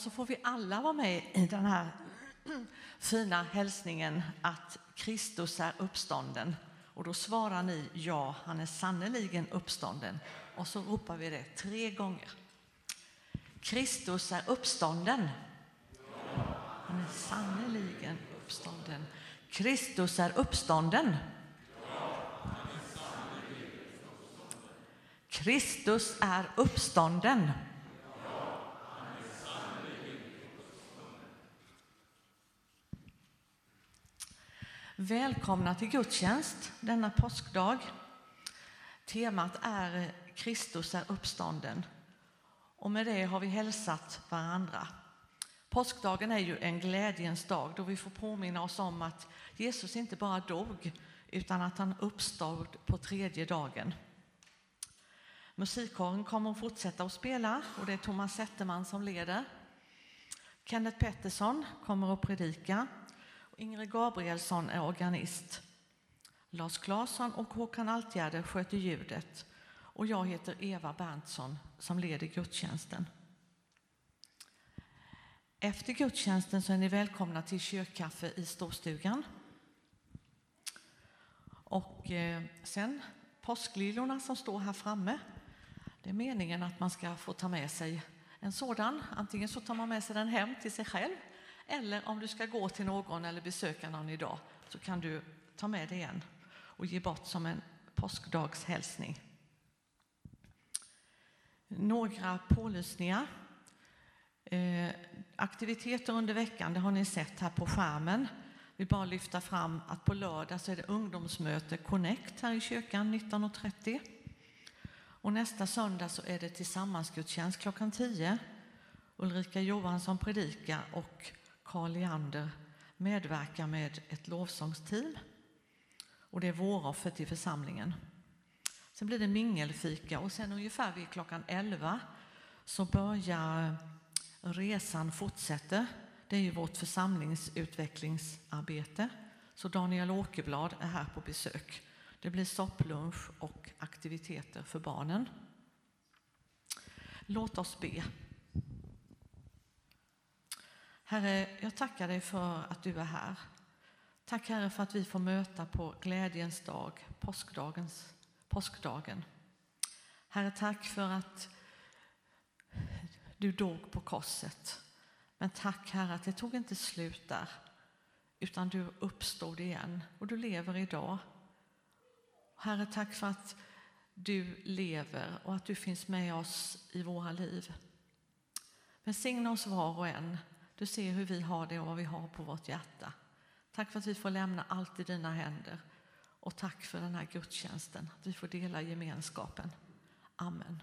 Så får vi alla vara med i den här fina hälsningen att Kristus är uppstånden. Och då svarar ni ja, han är sannerligen uppstånden. Och så ropar vi det tre gånger. Kristus är uppstånden. Han är sannerligen uppstånden. Kristus är uppstånden. Kristus är uppstånden. Välkomna till gudstjänst denna påskdag. Temat är Kristus är uppstånden och med det har vi hälsat varandra. Påskdagen är ju en glädjens dag då vi får påminna oss om att Jesus inte bara dog utan att han uppstod på tredje dagen. Musikkåren kommer att fortsätta att spela och det är Thomas Zetterman som leder. Kenneth Pettersson kommer att predika Ingrid Gabrielsson är organist. Lars Claesson och Håkan Altgärde sköter ljudet och jag heter Eva Berntsson som leder gudstjänsten. Efter gudstjänsten så är ni välkomna till kyrkkaffe i storstugan. Och eh, sen påsklilorna som står här framme. Det är meningen att man ska få ta med sig en sådan. Antingen så tar man med sig den hem till sig själv eller om du ska gå till någon eller besöka någon idag så kan du ta med dig en och ge bort som en påskdagshälsning. Några pålysningar. Eh, aktiviteter under veckan, det har ni sett här på skärmen. Vi bara lyfta fram att på lördag så är det ungdomsmöte Connect här i kyrkan 19.30. Och nästa söndag så är det tillsammansgudstjänst klockan 10. Ulrika Johansson predikar och Carl Leander medverkar med ett lovsångsteam. Och det är våroffer till församlingen. Sen blir det mingelfika och sen ungefär vid klockan 11 så börjar resan fortsätter. Det är ju vårt församlingsutvecklingsarbete. Så Daniel Åkerblad är här på besök. Det blir sopplunch och aktiviteter för barnen. Låt oss be. Herre, jag tackar dig för att du är här. Tack Herre för att vi får möta på glädjens dag, påskdagens, påskdagen. Herre, tack för att du dog på korset. Men tack Herre att det tog inte slut där, utan du uppstod igen och du lever idag. Herre, tack för att du lever och att du finns med oss i våra liv. Välsigna oss var och en du ser hur vi har det och vad vi har på vårt hjärta. Tack för att vi får lämna allt i dina händer. Och tack för den här gudstjänsten, att vi får dela gemenskapen. Amen.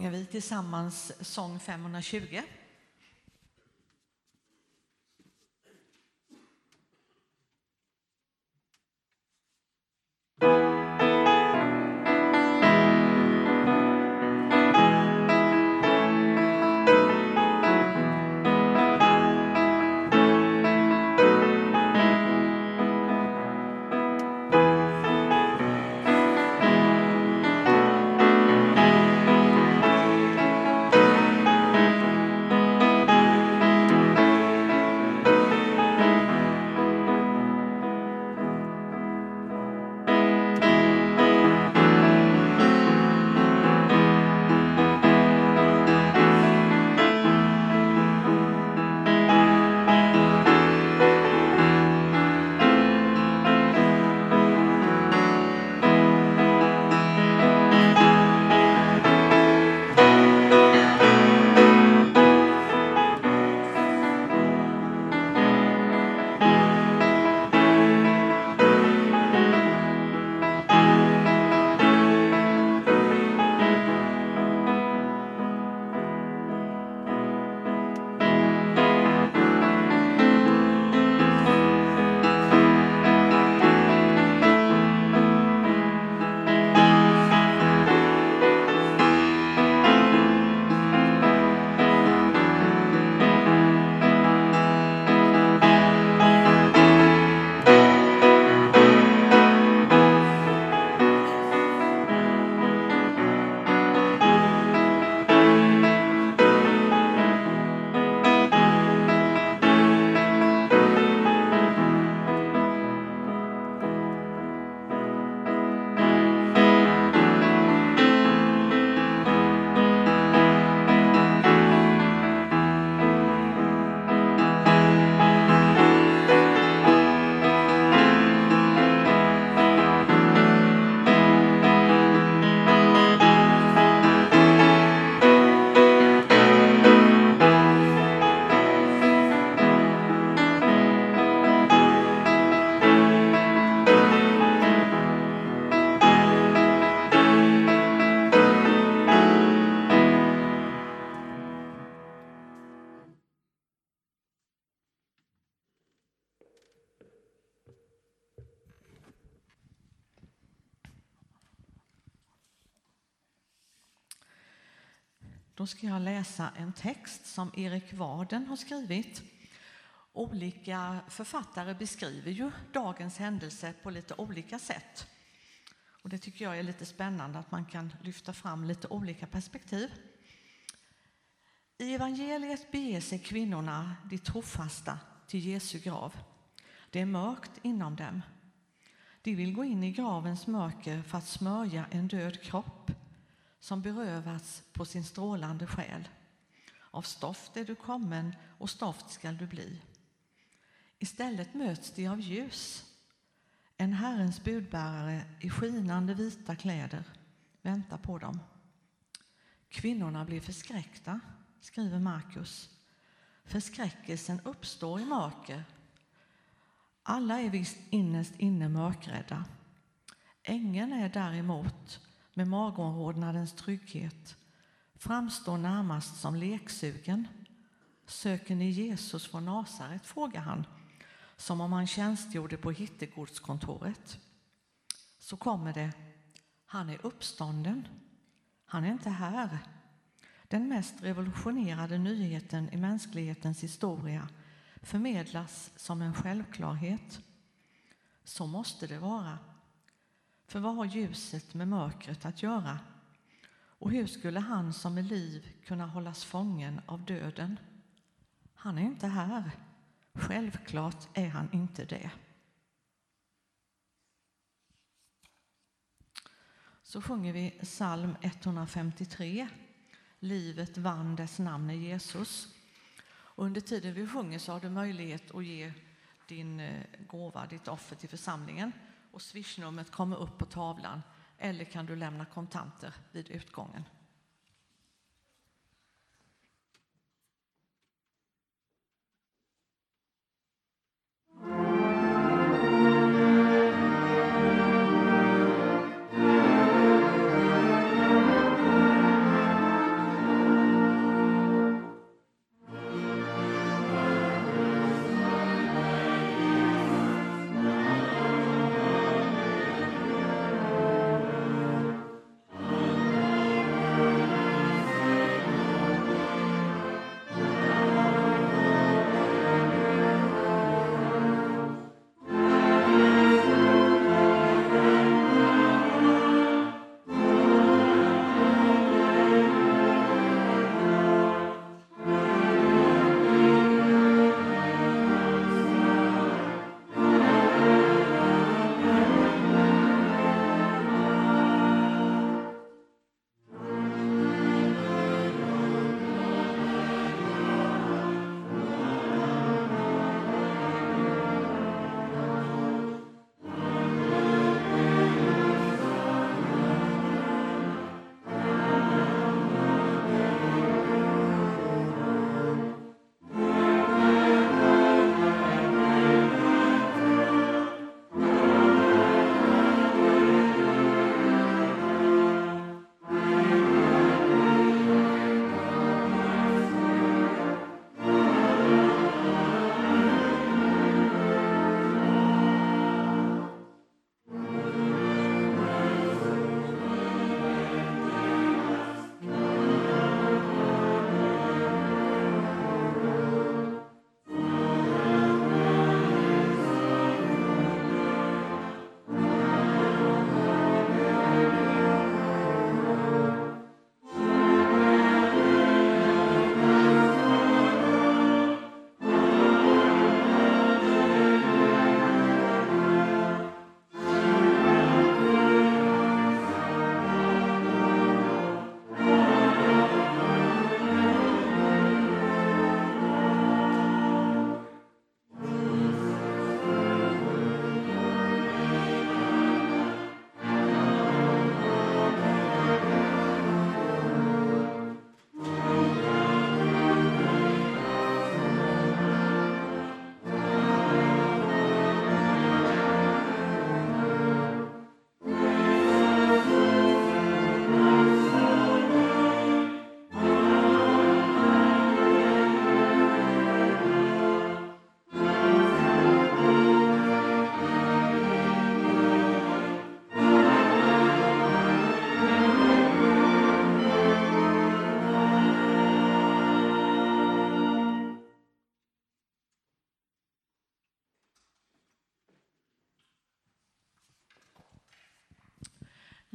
Sjunger vi tillsammans sång 520. Då ska jag läsa en text som Erik Varden har skrivit. Olika författare beskriver ju dagens händelse på lite olika sätt. Och det tycker jag är lite spännande att man kan lyfta fram lite olika perspektiv. I evangeliet beger sig kvinnorna, de trofasta, till Jesu grav. Det är mörkt inom dem. De vill gå in i gravens mörker för att smörja en död kropp som berövats på sin strålande själ. Av stoft är du kommen och stoft skall du bli. Istället möts de av ljus. En Herrens budbärare i skinande vita kläder väntar på dem. Kvinnorna blir förskräckta, skriver Markus. Förskräckelsen uppstår i mörker. Alla är visst innerst inne mörkrädda. Ängeln är däremot med magomvårdnadens trygghet framstår närmast som leksugen. Söker ni Jesus från Nasaret? frågar han, som om han tjänstgjorde på hittegodskontoret. Så kommer det, han är uppstånden. Han är inte här. Den mest revolutionerade nyheten i mänsklighetens historia förmedlas som en självklarhet. Så måste det vara. För vad har ljuset med mörkret att göra? Och hur skulle han som är liv kunna hållas fången av döden? Han är inte här. Självklart är han inte det. Så sjunger vi psalm 153. Livet vann dess namn är Jesus. Och under tiden vi sjunger så har du möjlighet att ge din eh, gåva, ditt offer till församlingen och swishnumret kommer upp på tavlan eller kan du lämna kontanter vid utgången.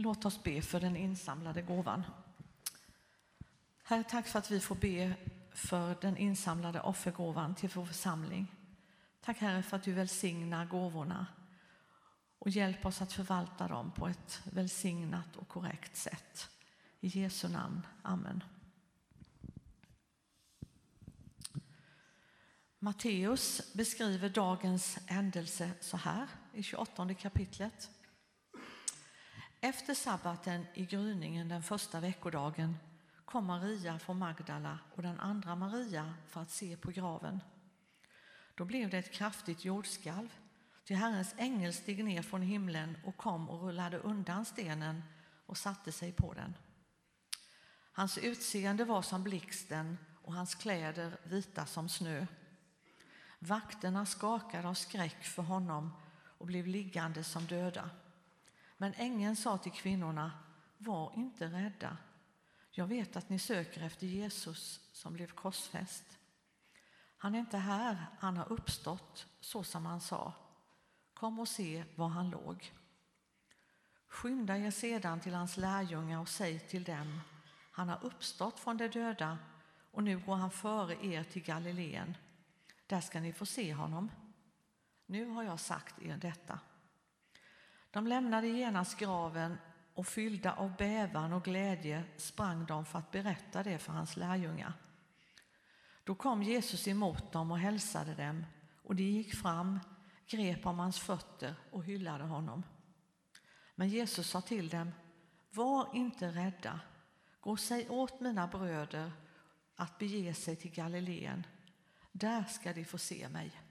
Låt oss be för den insamlade gåvan. Herre, tack för att vi får be för den insamlade offergåvan till vår församling. Tack Herre för att du välsignar gåvorna och hjälp oss att förvalta dem på ett välsignat och korrekt sätt. I Jesu namn. Amen. Matteus beskriver dagens händelse så här i 28 kapitlet. Efter sabbaten i gryningen den första veckodagen kom Maria från Magdala och den andra Maria för att se på graven. Då blev det ett kraftigt jordskalv, till Herrens ängel steg ner från himlen och kom och rullade undan stenen och satte sig på den. Hans utseende var som blixten och hans kläder vita som snö. Vakterna skakade av skräck för honom och blev liggande som döda. Men ängeln sa till kvinnorna, var inte rädda. Jag vet att ni söker efter Jesus som blev korsfäst. Han är inte här, han har uppstått så som han sa. Kom och se var han låg. Skynda er sedan till hans lärjungar och säg till dem, han har uppstått från de döda och nu går han före er till Galileen. Där ska ni få se honom. Nu har jag sagt er detta. De lämnade genast graven och fyllda av bävan och glädje sprang de för att berätta det för hans lärjungar. Då kom Jesus emot dem och hälsade dem och de gick fram, grep om hans fötter och hyllade honom. Men Jesus sa till dem, var inte rädda, gå och säg åt mina bröder att bege sig till Galileen, där ska de få se mig.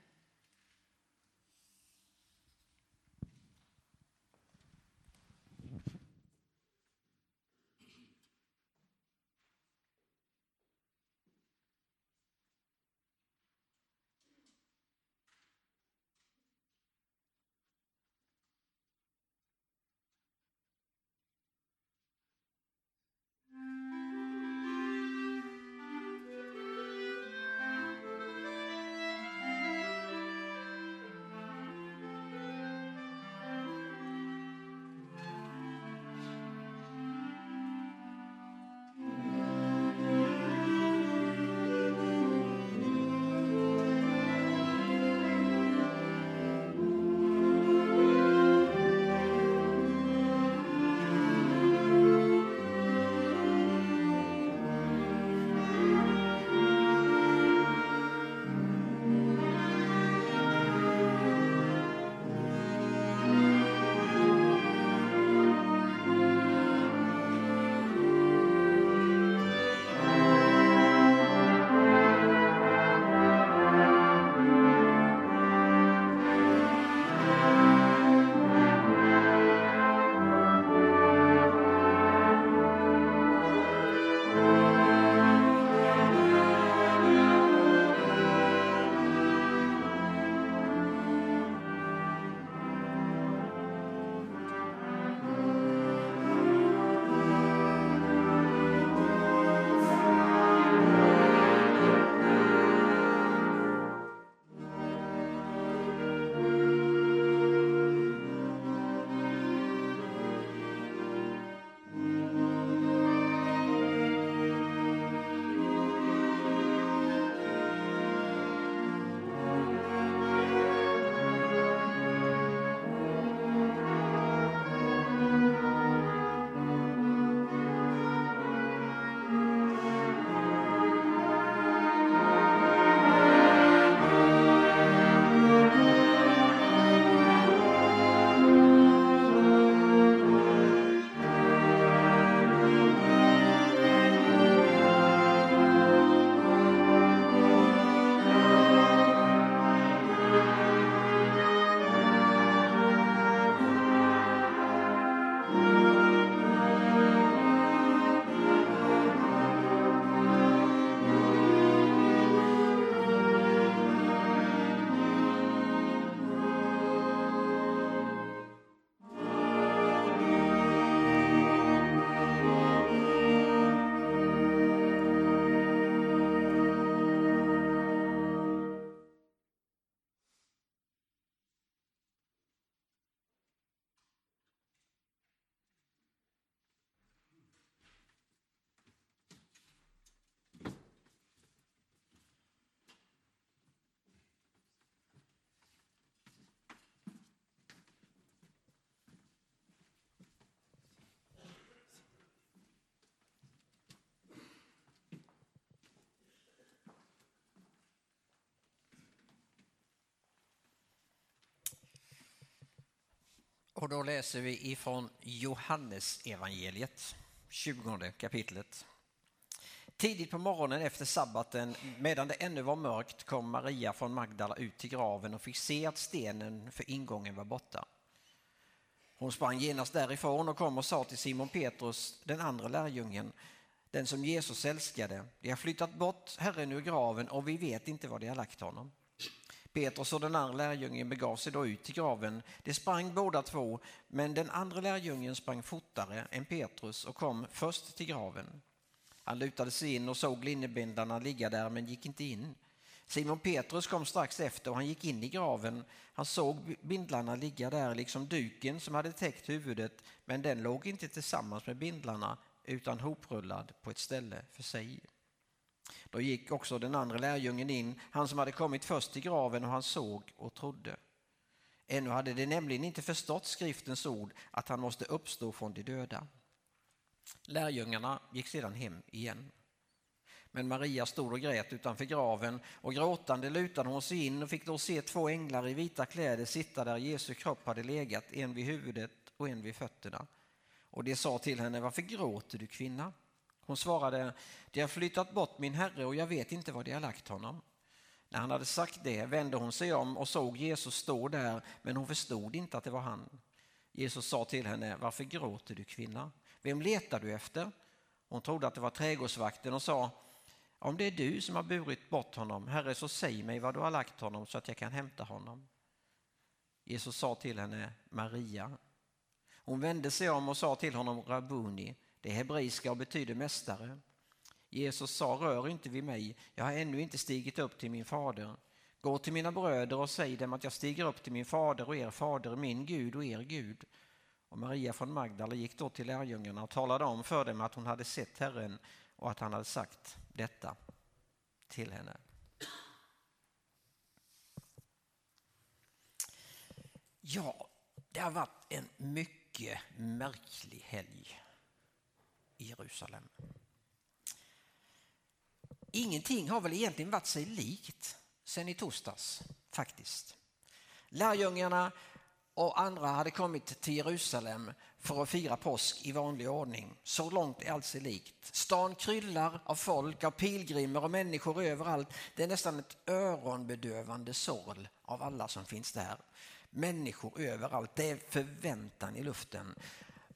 Och då läser vi ifrån Johannes evangeliet, 20 kapitlet. Tidigt på morgonen efter sabbaten, medan det ännu var mörkt, kom Maria från Magdala ut till graven och fick se att stenen för ingången var borta. Hon sprang genast därifrån och kom och sa till Simon Petrus, den andra lärjungen, den som Jesus älskade, de har flyttat bort Herren ur graven och vi vet inte var de har lagt honom. Petrus och den andra lärjungen begav sig då ut till graven. De sprang båda två, men den andra lärjungen sprang fortare än Petrus och kom först till graven. Han lutade sig in och såg linnebindlarna ligga där men gick inte in. Simon Petrus kom strax efter och han gick in i graven. Han såg bindlarna ligga där liksom duken som hade täckt huvudet men den låg inte tillsammans med bindlarna utan hoprullad på ett ställe för sig. Då gick också den andra lärjungen in, han som hade kommit först till graven och han såg och trodde. Ännu hade de nämligen inte förstått skriftens ord att han måste uppstå från de döda. Lärjungarna gick sedan hem igen. Men Maria stod och grät utanför graven och gråtande lutade hon sig in och fick då se två änglar i vita kläder sitta där Jesu kropp hade legat, en vid huvudet och en vid fötterna. Och de sa till henne, varför gråter du kvinna? Hon svarade, de har flyttat bort min herre och jag vet inte var de har lagt honom. När han hade sagt det vände hon sig om och såg Jesus stå där, men hon förstod inte att det var han. Jesus sa till henne, varför gråter du kvinna? Vem letar du efter? Hon trodde att det var trädgårdsvakten och sa, om det är du som har burit bort honom, Herre, så säg mig var du har lagt honom så att jag kan hämta honom. Jesus sa till henne, Maria. Hon vände sig om och sa till honom, Rabuni, det är hebreiska och betyder mästare. Jesus sa, rör inte vid mig, jag har ännu inte stigit upp till min fader. Gå till mina bröder och säg dem att jag stiger upp till min fader och er fader, min Gud och er Gud. Och Maria från Magdala gick då till lärjungarna och talade om för dem att hon hade sett Herren och att han hade sagt detta till henne. Ja, det har varit en mycket märklig helg i Jerusalem. Ingenting har väl egentligen varit sig likt sen i torsdags faktiskt. Lärjungarna och andra hade kommit till Jerusalem för att fira påsk i vanlig ordning. Så långt är allt sig likt. Stan kryllar av folk, av pilgrimer och människor överallt. Det är nästan ett öronbedövande sorl av alla som finns där. Människor överallt, det är förväntan i luften.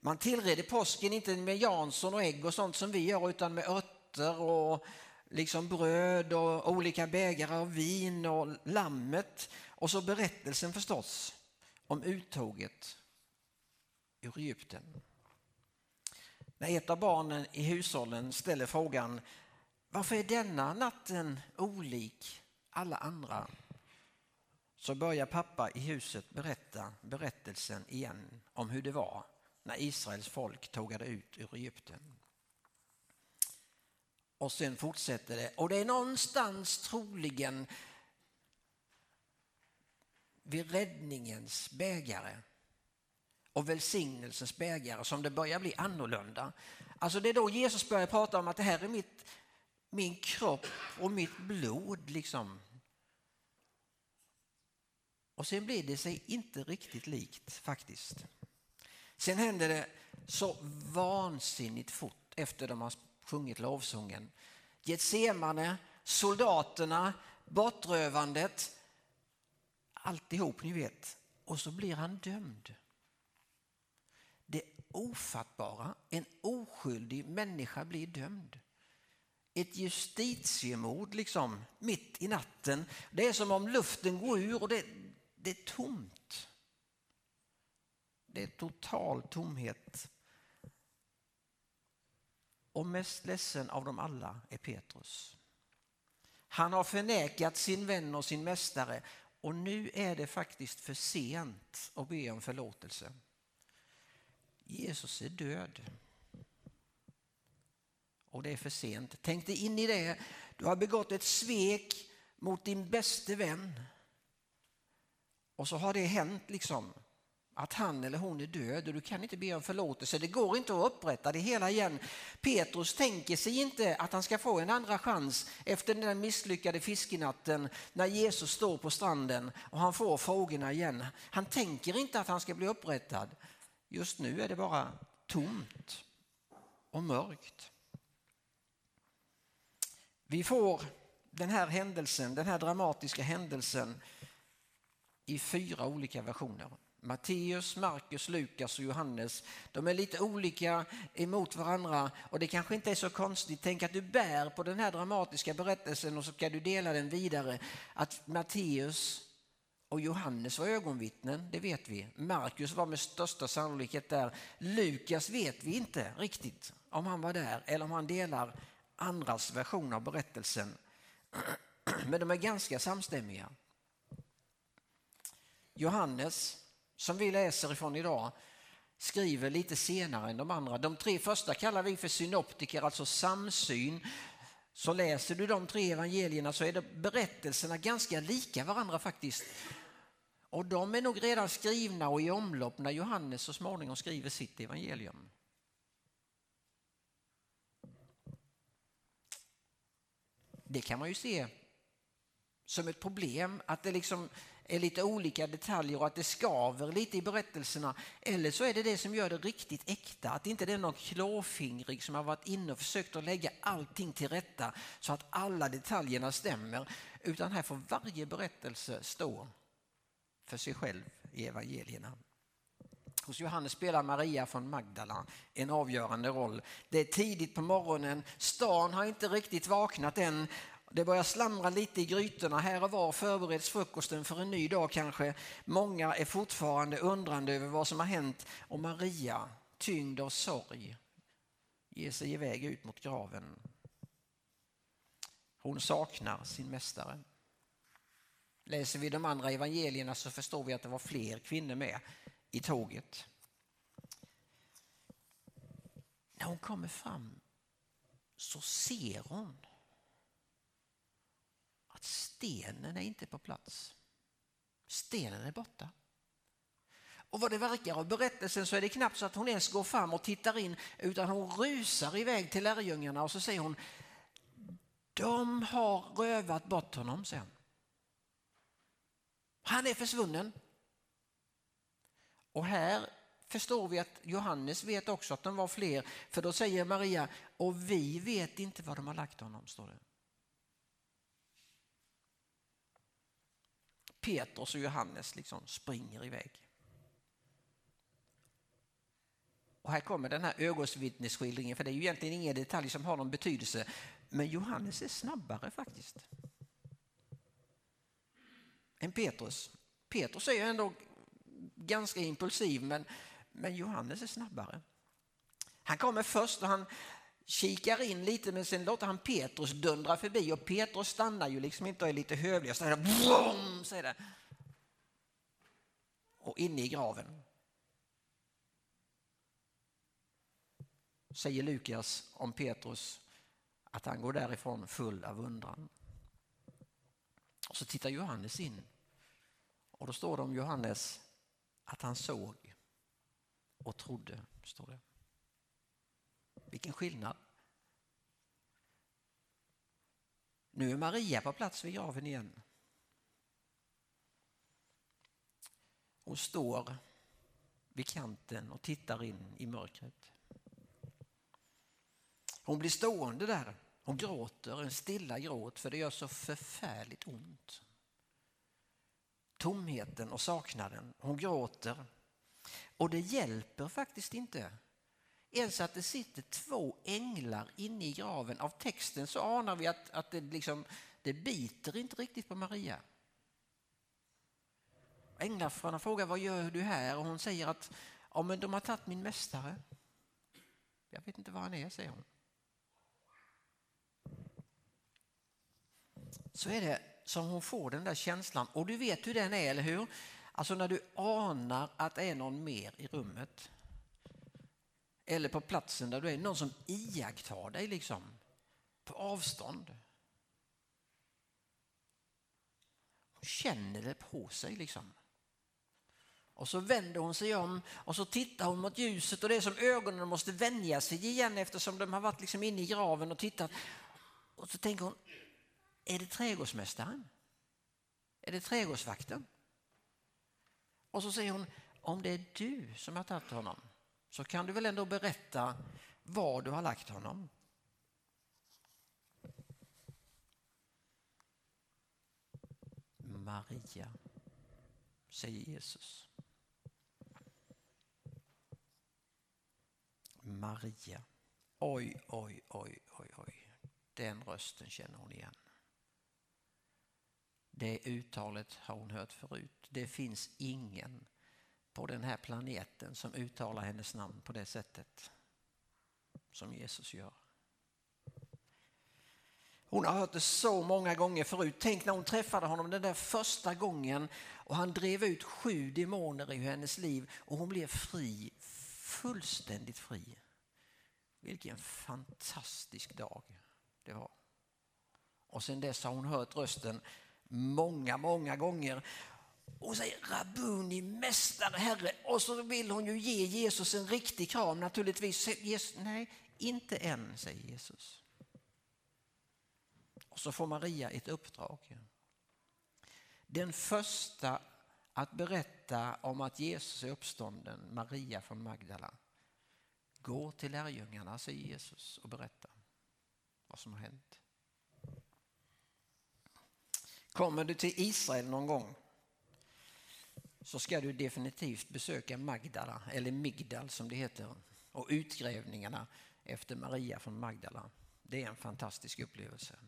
Man tillreder påsken inte med Jansson och ägg och sånt som vi gör utan med örter och liksom bröd och olika bägare av vin och lammet och så berättelsen förstås om uttåget ur Egypten. När ett av barnen i hushållen ställer frågan varför är denna natten olik alla andra? Så börjar pappa i huset berätta berättelsen igen om hur det var när Israels folk tågade ut ur Egypten. Och sen fortsätter det och det är någonstans troligen vid räddningens bägare och välsignelsens bägare som det börjar bli annorlunda. Alltså det är då Jesus börjar prata om att det här är mitt, min kropp och mitt blod. liksom. Och sen blir det sig inte riktigt likt faktiskt. Sen händer det så vansinnigt fort efter de har sjungit lovsången. Getsemane, soldaterna, bortrövandet, alltihop ni vet. Och så blir han dömd. Det ofattbara, en oskyldig människa blir dömd. Ett justitiemord liksom, mitt i natten. Det är som om luften går ur och det, det är tomt. Det är total tomhet. Och mest ledsen av dem alla är Petrus. Han har förnekat sin vän och sin mästare och nu är det faktiskt för sent att be om förlåtelse. Jesus är död. Och det är för sent. Tänk dig in i det. Du har begått ett svek mot din bäste vän. Och så har det hänt liksom att han eller hon är död och du kan inte be om förlåtelse. Det går inte att upprätta det hela igen. Petrus tänker sig inte att han ska få en andra chans efter den där misslyckade fiskenatten när Jesus står på stranden och han får frågorna igen. Han tänker inte att han ska bli upprättad. Just nu är det bara tomt och mörkt. Vi får den här händelsen, den här dramatiska händelsen i fyra olika versioner. Matteus, Markus, Lukas och Johannes. De är lite olika emot varandra och det kanske inte är så konstigt. Tänk att du bär på den här dramatiska berättelsen och så ska du dela den vidare. Att Matteus och Johannes var ögonvittnen, det vet vi. Markus var med största sannolikhet där. Lukas vet vi inte riktigt om han var där eller om han delar andras version av berättelsen. Men de är ganska samstämmiga. Johannes, som vi läser ifrån idag, skriver lite senare än de andra. De tre första kallar vi för synoptiker, alltså samsyn. Så läser du de tre evangelierna så är det berättelserna ganska lika varandra faktiskt. Och de är nog redan skrivna och i omlopp när Johannes så småningom skriver sitt evangelium. Det kan man ju se som ett problem, att det liksom är lite olika detaljer och att det skaver lite i berättelserna. Eller så är det det som gör det riktigt äkta, att inte det är någon klåfingrig som har varit inne och försökt att lägga allting till rätta så att alla detaljerna stämmer. Utan här får varje berättelse stå för sig själv i evangelierna. Hos Johannes spelar Maria från Magdala en avgörande roll. Det är tidigt på morgonen, stan har inte riktigt vaknat än. Det börjar slamra lite i grytorna. Här och var förbereds frukosten för en ny dag kanske. Många är fortfarande undrande över vad som har hänt och Maria, tyngd av sorg, ger sig iväg ut mot graven. Hon saknar sin mästare. Läser vi de andra evangelierna så förstår vi att det var fler kvinnor med i tåget. När hon kommer fram så ser hon att stenen är inte på plats. Stenen är borta. Och vad det verkar av berättelsen så är det knappt så att hon ens går fram och tittar in utan hon rusar iväg till lärjungarna och så säger hon de har rövat bort honom säger hon. Han är försvunnen. Och här förstår vi att Johannes vet också att de var fler. För då säger Maria, och vi vet inte var de har lagt honom, står det. Petrus och Johannes liksom springer iväg. Och här kommer den här ögonvittnesskildringen, för det är ju egentligen ingen detalj som har någon betydelse. Men Johannes är snabbare faktiskt. Än Petrus. Petrus är ju ändå ganska impulsiv, men, men Johannes är snabbare. Han kommer först och han kikar in lite, men sen låter han Petrus dundra förbi och Petrus stannar ju liksom inte och är lite hövlig. Så det, säger det. Och inne i graven säger Lukas om Petrus att han går därifrån full av undran. Och så tittar Johannes in och då står det om Johannes att han såg och trodde, står det. Vilken skillnad. Nu är Maria på plats vid graven igen. Hon står vid kanten och tittar in i mörkret. Hon blir stående där. Hon gråter en stilla gråt för det gör så förfärligt ont. Tomheten och saknaden. Hon gråter. Och det hjälper faktiskt inte ens att det sitter två änglar inne i graven. Av texten så anar vi att, att det, liksom, det biter inte riktigt på Maria. Änglarna frågar vad gör du här och hon säger att ja, men de har tagit min mästare. Jag vet inte var han är, säger hon. Så är det som hon får den där känslan och du vet hur den är, eller hur? Alltså när du anar att det är någon mer i rummet eller på platsen där du är, någon som iakttar dig liksom på avstånd. Hon känner det på sig liksom. Och så vänder hon sig om och så tittar hon mot ljuset och det är som ögonen måste vänja sig igen eftersom de har varit liksom inne i graven och tittat. Och så tänker hon, är det trädgårdsmästaren? Är det trädgårdsvakten? Och så säger hon, om det är du som har tagit honom så kan du väl ändå berätta var du har lagt honom? Maria, säger Jesus. Maria. Oj, oj, oj, oj, oj. Den rösten känner hon igen. Det uttalet har hon hört förut. Det finns ingen på den här planeten som uttalar hennes namn på det sättet som Jesus gör. Hon har hört det så många gånger förut. Tänk när hon träffade honom den där första gången och han drev ut sju demoner i hennes liv och hon blev fri, fullständigt fri. Vilken fantastisk dag det var. Och sen dess har hon hört rösten många, många gånger och säger Rabuni, mästare, herre. Och så vill hon ju ge Jesus en riktig kram naturligtvis. Jesus, nej, inte än, säger Jesus. Och så får Maria ett uppdrag. Den första att berätta om att Jesus är uppstånden, Maria från Magdala. Gå till lärjungarna, säger Jesus, och berätta vad som har hänt. Kommer du till Israel någon gång så ska du definitivt besöka Magdala, eller Migdal som det heter, och utgrävningarna efter Maria från Magdala. Det är en fantastisk upplevelse.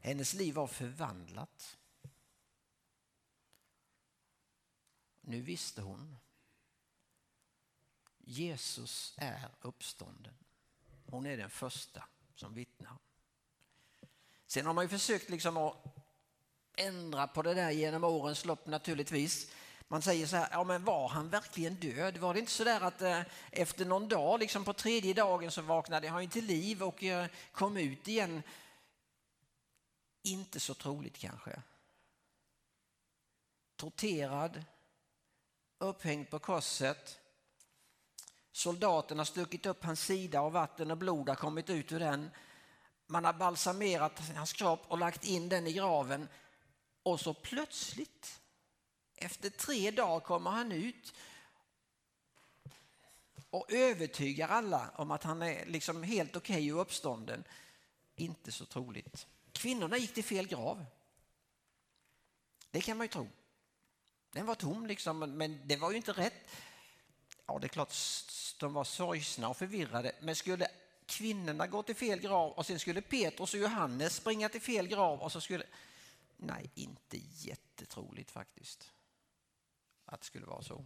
Hennes liv var förvandlat. Nu visste hon. Jesus är uppstånden. Hon är den första som vittnar. Sen har man ju försökt liksom att ändra på det där genom årens lopp naturligtvis. Man säger så här, ja men var han verkligen död? Var det inte så där att eh, efter någon dag, liksom på tredje dagen så vaknade han till liv och eh, kom ut igen? Inte så troligt kanske. Torterad, upphängd på korset. Soldaterna har stuckit upp hans sida och vatten och blod har kommit ut ur den. Man har balsamerat hans kropp och lagt in den i graven. Och så plötsligt, efter tre dagar kommer han ut och övertygar alla om att han är liksom helt okej okay och uppstånden. Inte så troligt. Kvinnorna gick till fel grav. Det kan man ju tro. Den var tom liksom, men det var ju inte rätt. Ja, det är klart de var sorgsna och förvirrade, men skulle kvinnorna gå till fel grav och sen skulle Petrus och Johannes springa till fel grav och så skulle... Nej, inte jättetroligt faktiskt att det skulle vara så.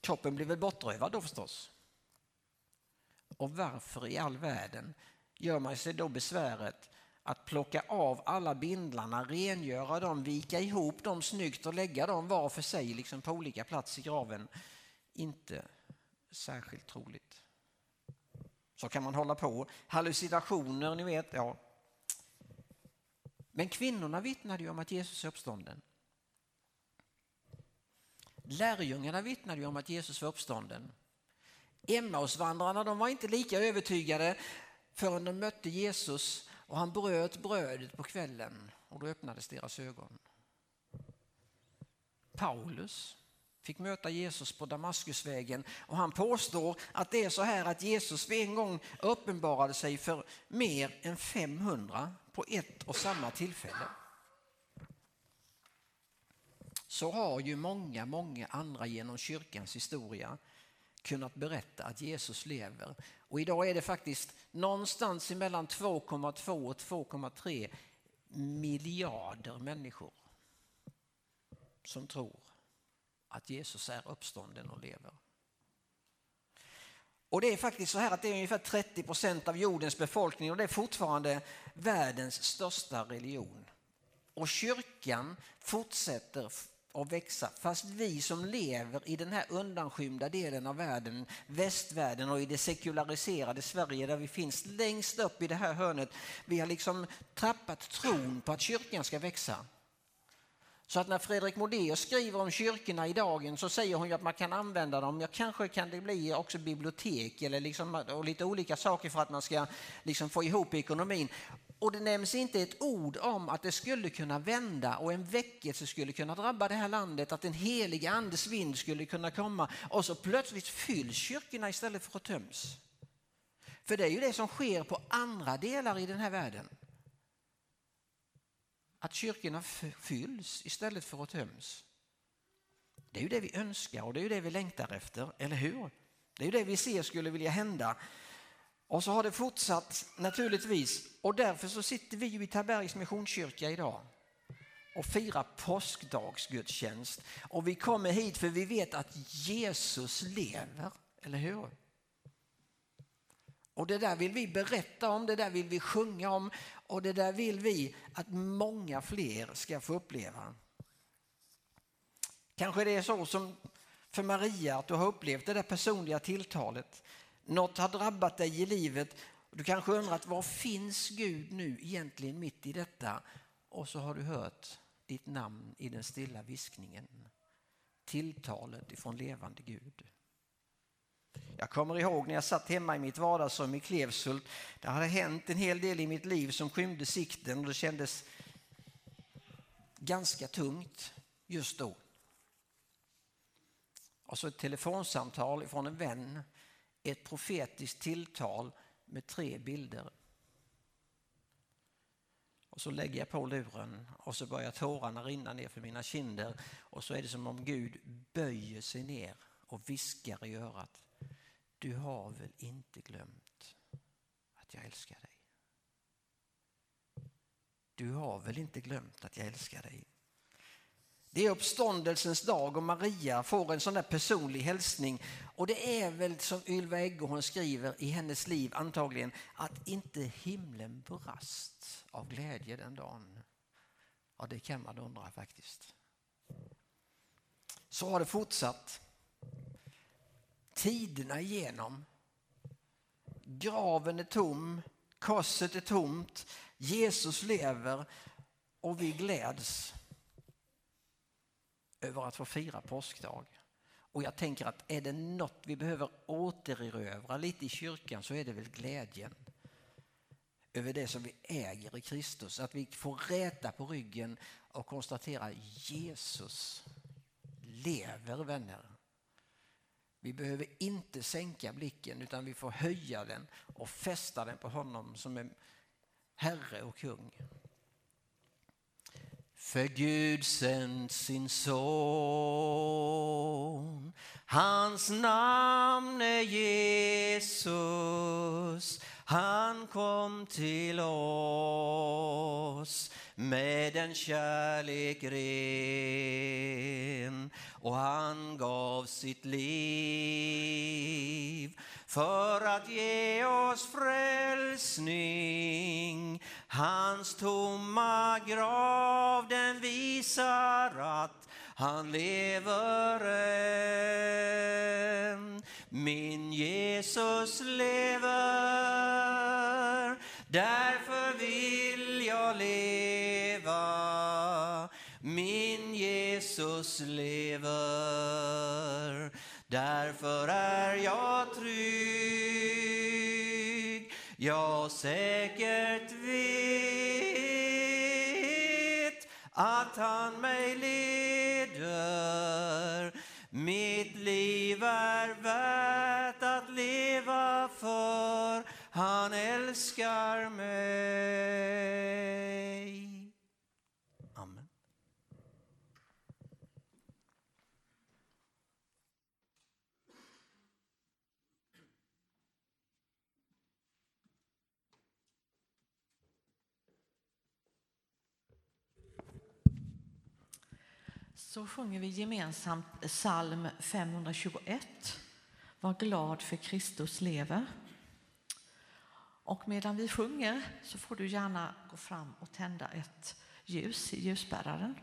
Kroppen blir väl bortrövad då förstås. Och varför i all världen gör man sig då besväret att plocka av alla bindlarna, rengöra dem, vika ihop dem snyggt och lägga dem var för sig liksom på olika plats i graven. Inte särskilt troligt. Så kan man hålla på. Hallucinationer, ni vet. ja. Men kvinnorna vittnade ju om att Jesus är uppstånden. Lärjungarna vittnade ju om att Jesus var uppstånden. Emmausvandrarna de var inte lika övertygade förrän de mötte Jesus och han bröt brödet på kvällen och då öppnades deras ögon. Paulus fick möta Jesus på Damaskusvägen och han påstår att det är så här att Jesus vid en gång uppenbarade sig för mer än 500 på ett och samma tillfälle. Så har ju många, många andra genom kyrkans historia kunnat berätta att Jesus lever. Och idag är det faktiskt någonstans mellan 2,2 och 2,3 miljarder människor som tror att Jesus är uppstånden och lever. Och det är faktiskt så här att det är ungefär 30 procent av jordens befolkning och det är fortfarande världens största religion. Och kyrkan fortsätter att växa fast vi som lever i den här undanskymda delen av världen, västvärlden och i det sekulariserade Sverige där vi finns längst upp i det här hörnet, vi har liksom tappat tron på att kyrkan ska växa. Så att när Fredrik Modéus skriver om kyrkorna i dagen så säger hon att man kan använda dem, ja, kanske kan det bli också bibliotek eller liksom, och lite olika saker för att man ska liksom få ihop ekonomin. Och det nämns inte ett ord om att det skulle kunna vända och en väckelse skulle kunna drabba det här landet, att en helig andes vind skulle kunna komma och så plötsligt fylls kyrkorna istället för att töms. För det är ju det som sker på andra delar i den här världen. Att kyrkorna fylls istället för att töms. Det är ju det vi önskar och det är ju det vi längtar efter, eller hur? Det är ju det vi ser skulle vilja hända. Och så har det fortsatt naturligtvis och därför så sitter vi ju i Tabergs Missionskyrka idag och firar påskdagsgudstjänst. Och vi kommer hit för vi vet att Jesus lever, eller hur? Och det där vill vi berätta om, det där vill vi sjunga om och det där vill vi att många fler ska få uppleva. Kanske det är så som för Maria att du har upplevt det där personliga tilltalet. Något har drabbat dig i livet. Du kanske undrat var finns Gud nu egentligen mitt i detta? Och så har du hört ditt namn i den stilla viskningen. Tilltalet ifrån levande Gud. Jag kommer ihåg när jag satt hemma i mitt vardagsrum i Klevshult. Det hade hänt en hel del i mitt liv som skymde sikten och det kändes ganska tungt just då. Och så ett telefonsamtal från en vän, ett profetiskt tilltal med tre bilder. Och så lägger jag på luren och så börjar tårarna rinna ner för mina kinder och så är det som om Gud böjer sig ner och viskar i örat du har väl inte glömt att jag älskar dig? Du har väl inte glömt att jag älskar dig? Det är uppståndelsens dag och Maria får en sån där personlig hälsning. Och det är väl som Ylva Eggehorn skriver i hennes liv antagligen att inte himlen brast av glädje den dagen. Ja, det kan man undra faktiskt. Så har det fortsatt tiderna igenom. Graven är tom, korset är tomt, Jesus lever och vi gläds över att få fira påskdag. Och jag tänker att är det något vi behöver återerövra lite i kyrkan så är det väl glädjen över det som vi äger i Kristus. Att vi får räta på ryggen och konstatera Jesus lever vänner. Vi behöver inte sänka blicken utan vi får höja den och fästa den på honom som är Herre och kung. För Gud sänt sin son. Hans namn är Jesus. Han kom till oss med en kärlek ren och han gav sitt liv för att ge oss frälsning. Hans tomma grav den visar att han lever än. Min Jesus lever, därför vill jag leva. Min Jesus lever, därför är jag trygg. Jag säkert vet att han mig leder. Mitt liv är värt att leva för han älskar mig. Så sjunger vi gemensamt psalm 521. Var glad för Kristus lever. Och medan vi sjunger så får du gärna gå fram och tända ett ljus i ljusbäraren.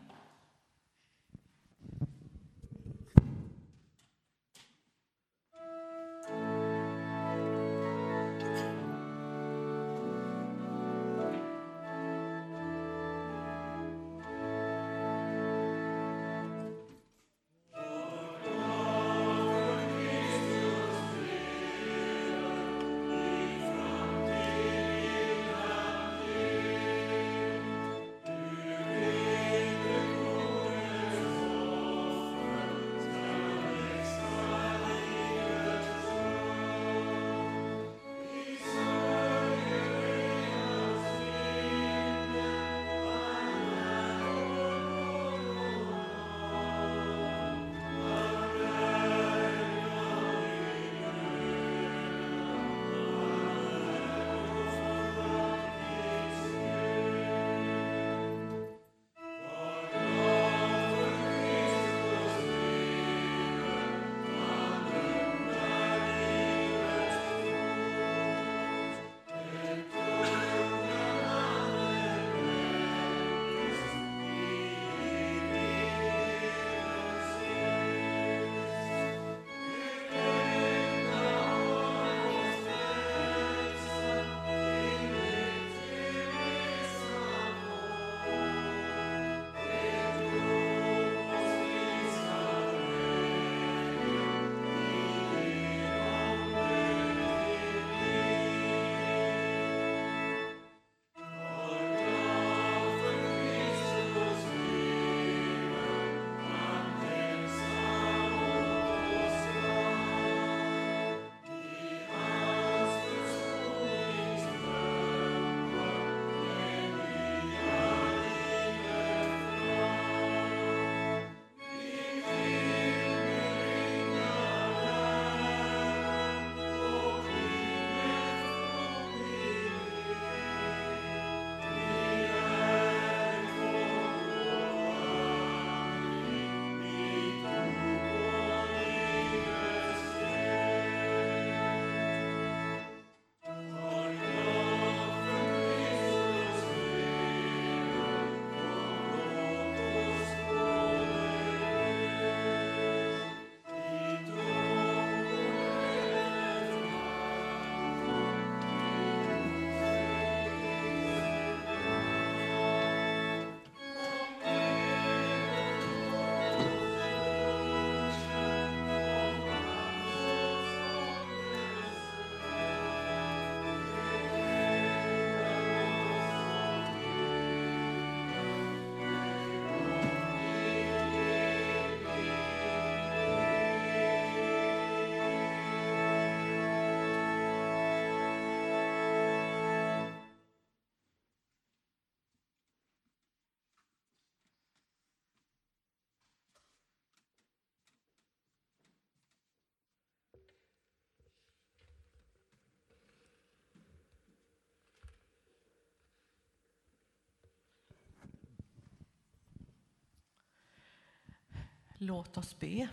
Låt oss be.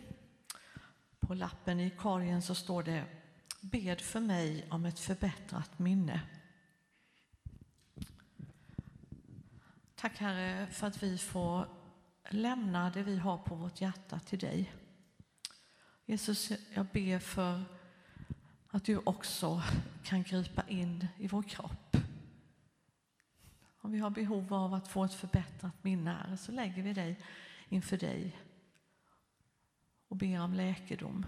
På lappen i korgen så står det Bed för mig om ett förbättrat minne. Tack Herre för att vi får lämna det vi har på vårt hjärta till dig. Jesus, jag ber för att du också kan gripa in i vår kropp. Om vi har behov av att få ett förbättrat minne här så lägger vi dig inför dig ber om läkedom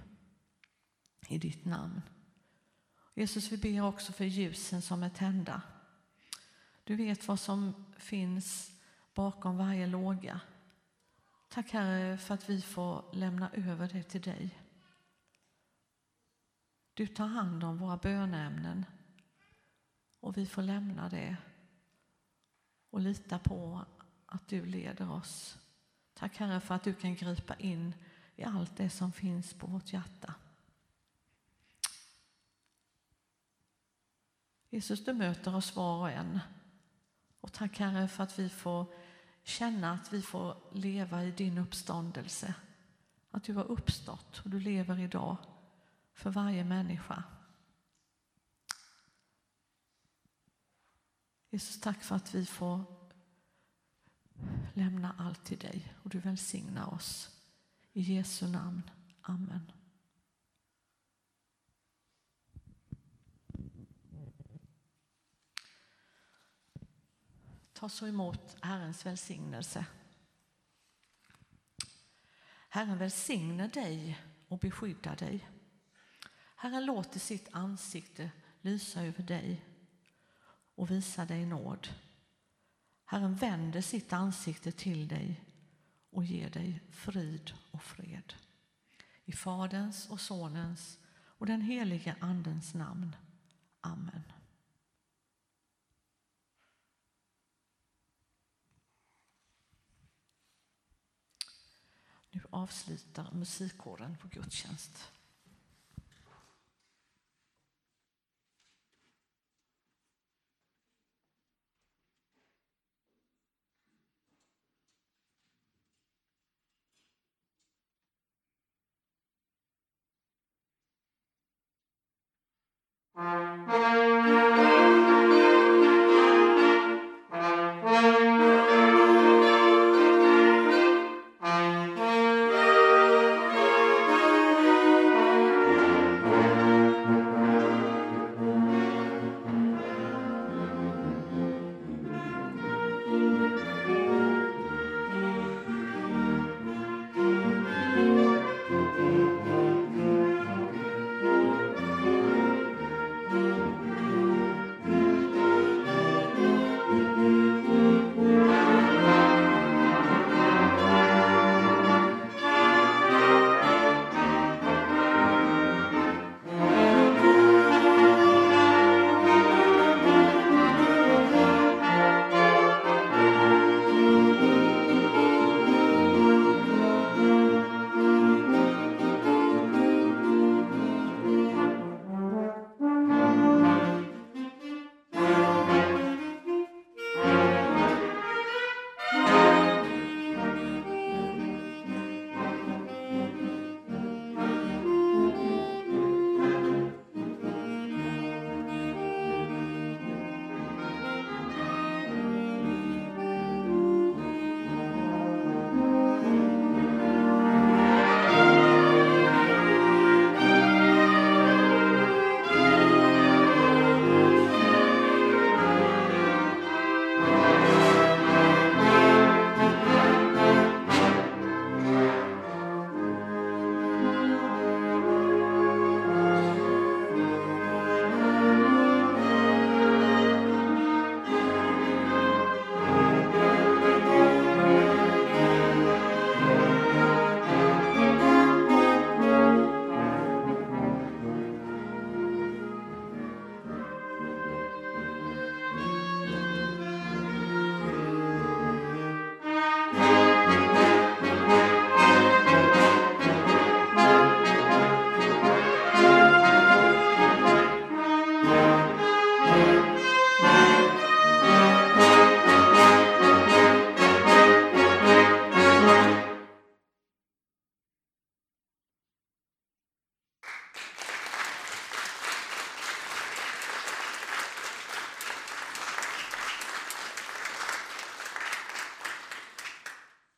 i ditt namn. Jesus, vi ber också för ljusen som är tända. Du vet vad som finns bakom varje låga. Tack Herre för att vi får lämna över det till dig. Du tar hand om våra bönämnen och vi får lämna det och lita på att du leder oss. Tack Herre för att du kan gripa in i allt det som finns på vårt hjärta. Jesus, du möter oss var och en. Och tack Herre för att vi får känna att vi får leva i din uppståndelse. Att du har uppstått och du lever idag för varje människa. Jesus, tack för att vi får lämna allt till dig och du välsignar oss. I Jesu namn. Amen. Ta så emot Herrens välsignelse. Herren välsigne dig och beskydda dig. Herren låter sitt ansikte lysa över dig och visa dig nåd. Herren vänder sitt ansikte till dig och ger dig frid och fred. I Faderns och Sonens och den helige Andens namn. Amen. Nu avslutar musikkåren på gudstjänst.